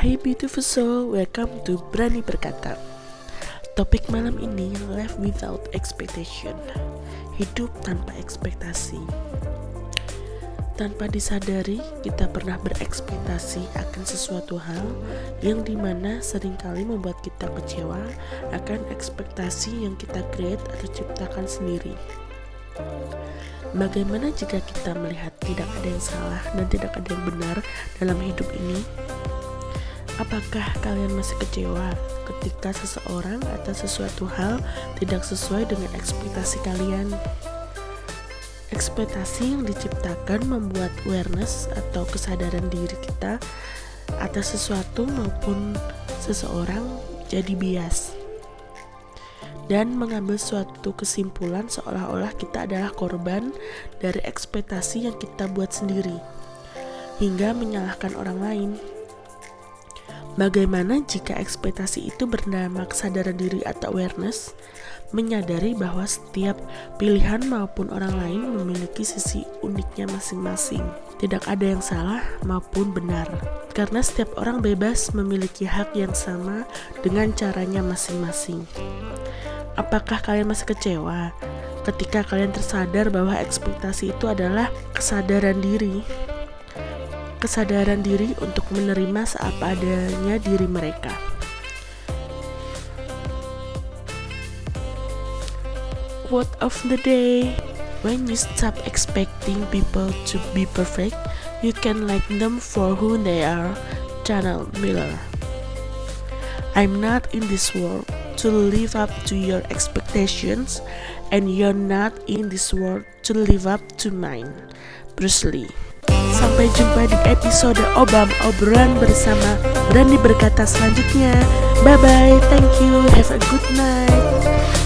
beautiful soul, welcome to Berani Berkata. Topik malam ini life without expectation. Hidup tanpa ekspektasi. Tanpa disadari, kita pernah berekspektasi akan sesuatu hal yang di mana sering kali membuat kita kecewa akan ekspektasi yang kita create atau ciptakan sendiri. Bagaimana jika kita melihat tidak ada yang salah dan tidak ada yang benar dalam hidup ini? Apakah kalian masih kecewa ketika seseorang atau sesuatu hal tidak sesuai dengan ekspektasi kalian? Ekspektasi yang diciptakan membuat awareness atau kesadaran diri kita atas sesuatu maupun seseorang jadi bias dan mengambil suatu kesimpulan seolah-olah kita adalah korban dari ekspektasi yang kita buat sendiri, hingga menyalahkan orang lain. Bagaimana jika ekspektasi itu bernama kesadaran diri atau awareness, menyadari bahwa setiap pilihan maupun orang lain memiliki sisi uniknya masing-masing. Tidak ada yang salah maupun benar, karena setiap orang bebas memiliki hak yang sama dengan caranya masing-masing. Apakah kalian masih kecewa ketika kalian tersadar bahwa ekspektasi itu adalah kesadaran diri? Kesadaran diri untuk menerima seapa adanya diri mereka. Quote of the day When you stop expecting people to be perfect, you can like them for who they are. Channel Miller. I'm not in this world to live up to your expectations and you're not in this world to live up to mine. Bruce Lee. Sampai jumpa di episode Obam obrolan bersama Berani berkata selanjutnya. Bye bye, thank you, have a good night.